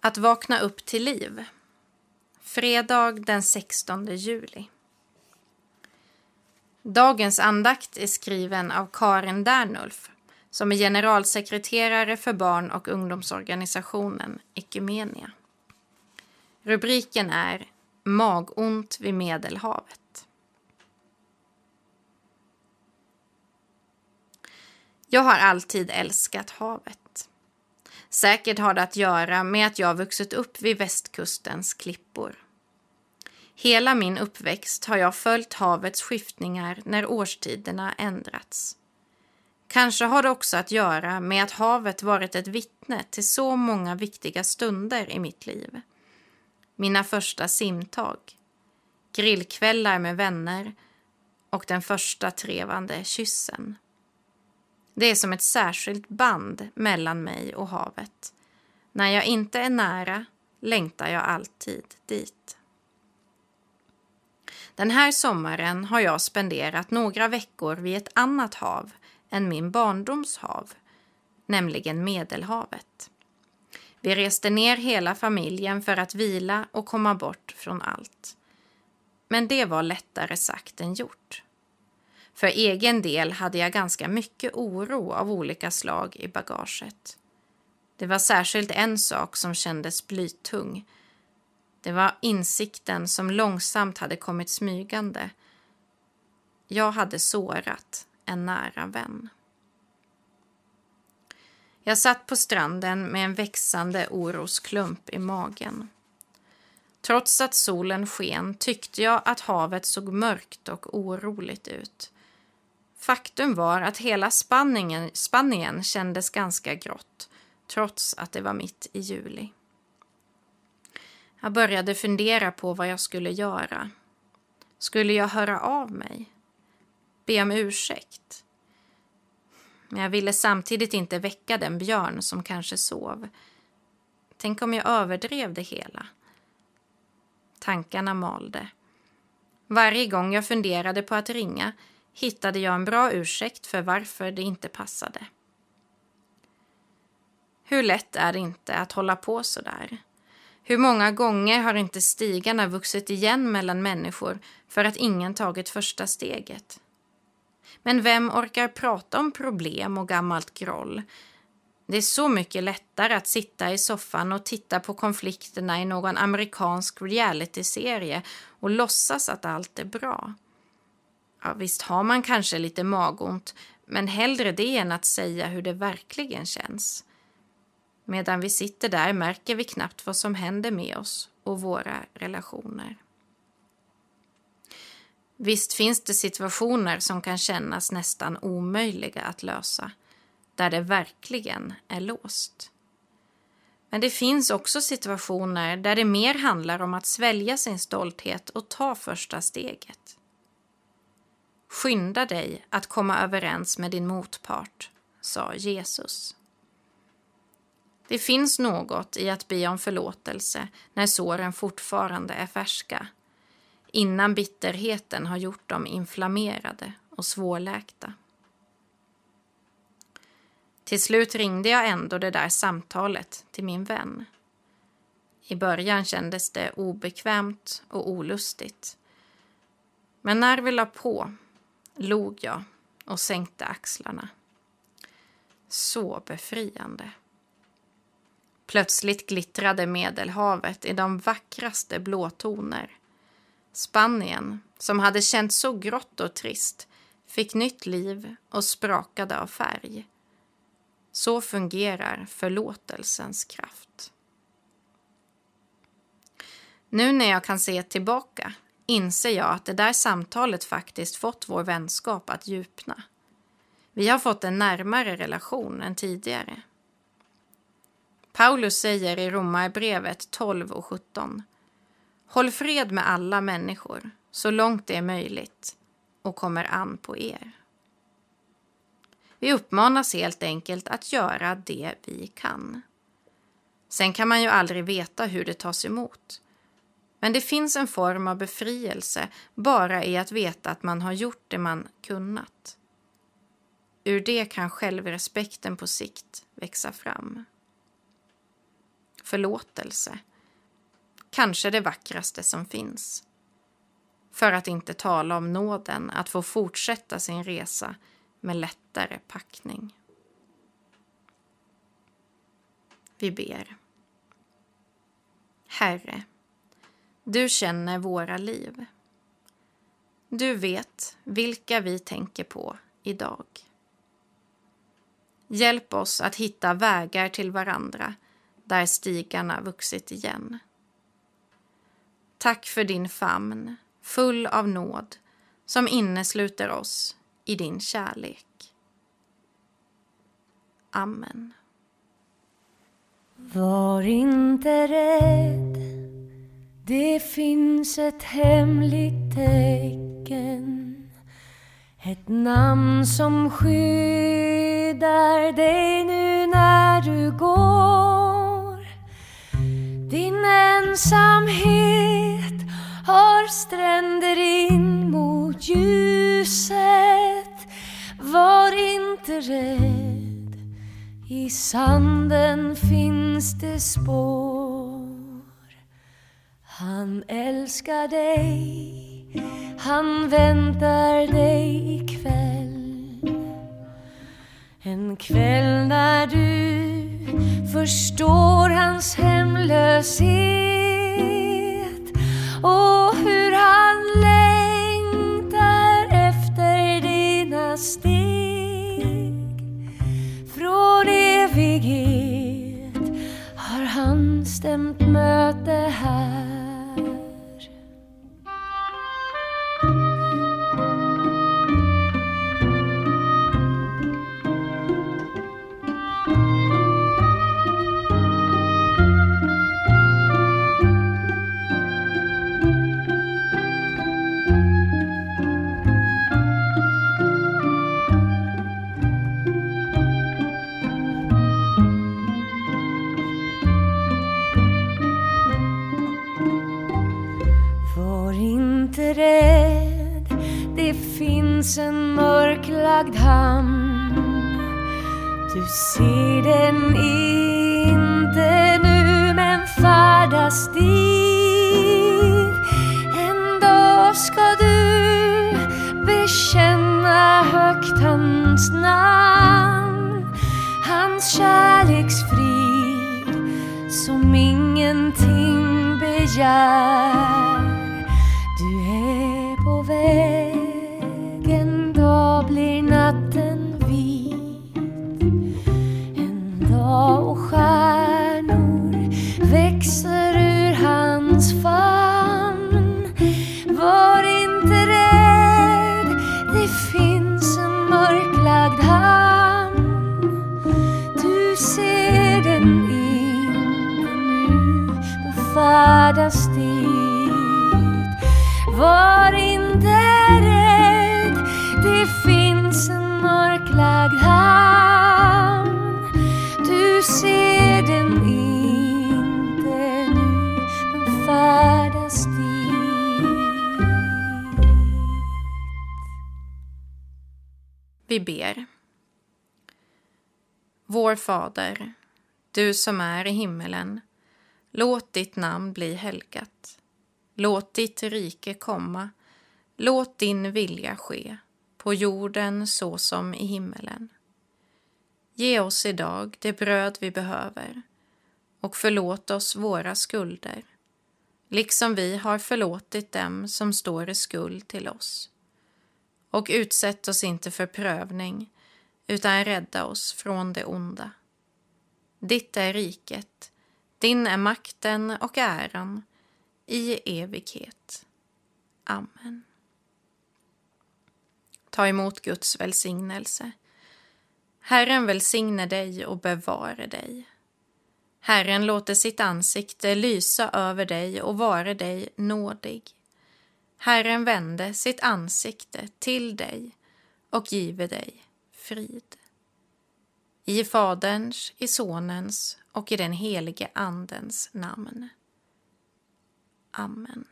Att vakna upp till liv. Fredag den 16 juli. Dagens andakt är skriven av Karin Dernulf som är generalsekreterare för barn och ungdomsorganisationen Ekumenia. Rubriken är Magont vid Medelhavet. Jag har alltid älskat havet. Säkert har det att göra med att jag vuxit upp vid västkustens klippor. Hela min uppväxt har jag följt havets skiftningar när årstiderna ändrats. Kanske har det också att göra med att havet varit ett vittne till så många viktiga stunder i mitt liv. Mina första simtag, grillkvällar med vänner och den första trevande kyssen. Det är som ett särskilt band mellan mig och havet. När jag inte är nära längtar jag alltid dit. Den här sommaren har jag spenderat några veckor vid ett annat hav än min barndoms hav, nämligen Medelhavet. Vi reste ner hela familjen för att vila och komma bort från allt. Men det var lättare sagt än gjort. För egen del hade jag ganska mycket oro av olika slag i bagaget. Det var särskilt en sak som kändes blytung. Det var insikten som långsamt hade kommit smygande. Jag hade sårat en nära vän. Jag satt på stranden med en växande orosklump i magen. Trots att solen sken tyckte jag att havet såg mörkt och oroligt ut. Faktum var att hela Spanien, Spanien kändes ganska grått, trots att det var mitt i juli. Jag började fundera på vad jag skulle göra. Skulle jag höra av mig? Be om ursäkt? Men jag ville samtidigt inte väcka den björn som kanske sov. Tänk om jag överdrev det hela? Tankarna malde. Varje gång jag funderade på att ringa hittade jag en bra ursäkt för varför det inte passade. Hur lätt är det inte att hålla på så där? Hur många gånger har inte stigarna vuxit igen mellan människor för att ingen tagit första steget? Men vem orkar prata om problem och gammalt groll? Det är så mycket lättare att sitta i soffan och titta på konflikterna i någon amerikansk realityserie och låtsas att allt är bra. Ja, visst har man kanske lite magont, men hellre det än att säga hur det verkligen känns. Medan vi sitter där märker vi knappt vad som händer med oss och våra relationer. Visst finns det situationer som kan kännas nästan omöjliga att lösa, där det verkligen är låst. Men det finns också situationer där det mer handlar om att svälja sin stolthet och ta första steget. Skynda dig att komma överens med din motpart, sa Jesus. Det finns något i att be om förlåtelse när såren fortfarande är färska, innan bitterheten har gjort dem inflammerade och svårläkta. Till slut ringde jag ändå det där samtalet till min vän. I början kändes det obekvämt och olustigt. Men när vi la på log jag och sänkte axlarna. Så befriande. Plötsligt glittrade Medelhavet i de vackraste blåtoner. Spanien, som hade känts så grått och trist, fick nytt liv och sprakade av färg. Så fungerar förlåtelsens kraft. Nu när jag kan se tillbaka inser jag att det där samtalet faktiskt fått vår vänskap att djupna. Vi har fått en närmare relation än tidigare. Paulus säger i Romarbrevet 12 och 17 Håll fred med alla människor så långt det är möjligt och kommer an på er. Vi uppmanas helt enkelt att göra det vi kan. Sen kan man ju aldrig veta hur det tas emot. Men det finns en form av befrielse bara i att veta att man har gjort det man kunnat. Ur det kan självrespekten på sikt växa fram. förlåtelse. Kanske det vackraste som finns. För att inte tala om nåden att få fortsätta sin resa med lättare packning. Vi ber. Herre, du känner våra liv. Du vet vilka vi tänker på idag. Hjälp oss att hitta vägar till varandra där stigarna vuxit igen. Tack för din famn, full av nåd, som innesluter oss i din kärlek. Amen. Var inte rädd, det finns ett hemligt tecken. Ett namn som skyddar dig nu när du går. Din ensamhet har stränder in mot ljuset. Var inte rädd, i sanden finns det spår. Han älskar dig, han väntar dig ikväll. En kväll när du förstår hans hemlöshet mörklagd hamn. Du ser den inte nu, men färdas dit. En dag ska du bekänna högt hans namn. Hans kärleksfrid som ingenting begär. Du är på väg, Var inte rädd, det finns en mörklagd hamn. Du ser den inte nu, men färdas dit. Vi ber. Vår Fader, du som är i himmelen. Låt ditt namn bli helgat. Låt ditt rike komma. Låt din vilja ske, på jorden så som i himmelen. Ge oss idag det bröd vi behöver och förlåt oss våra skulder, liksom vi har förlåtit dem som står i skuld till oss. Och utsätt oss inte för prövning, utan rädda oss från det onda. Ditt är riket, din är makten och äran i evighet. Amen. Ta emot Guds välsignelse. Herren välsigne dig och bevare dig. Herren låter sitt ansikte lysa över dig och vare dig nådig. Herren vände sitt ansikte till dig och give dig frid. I Faderns, i Sonens och i den helige Andens namn. Amen.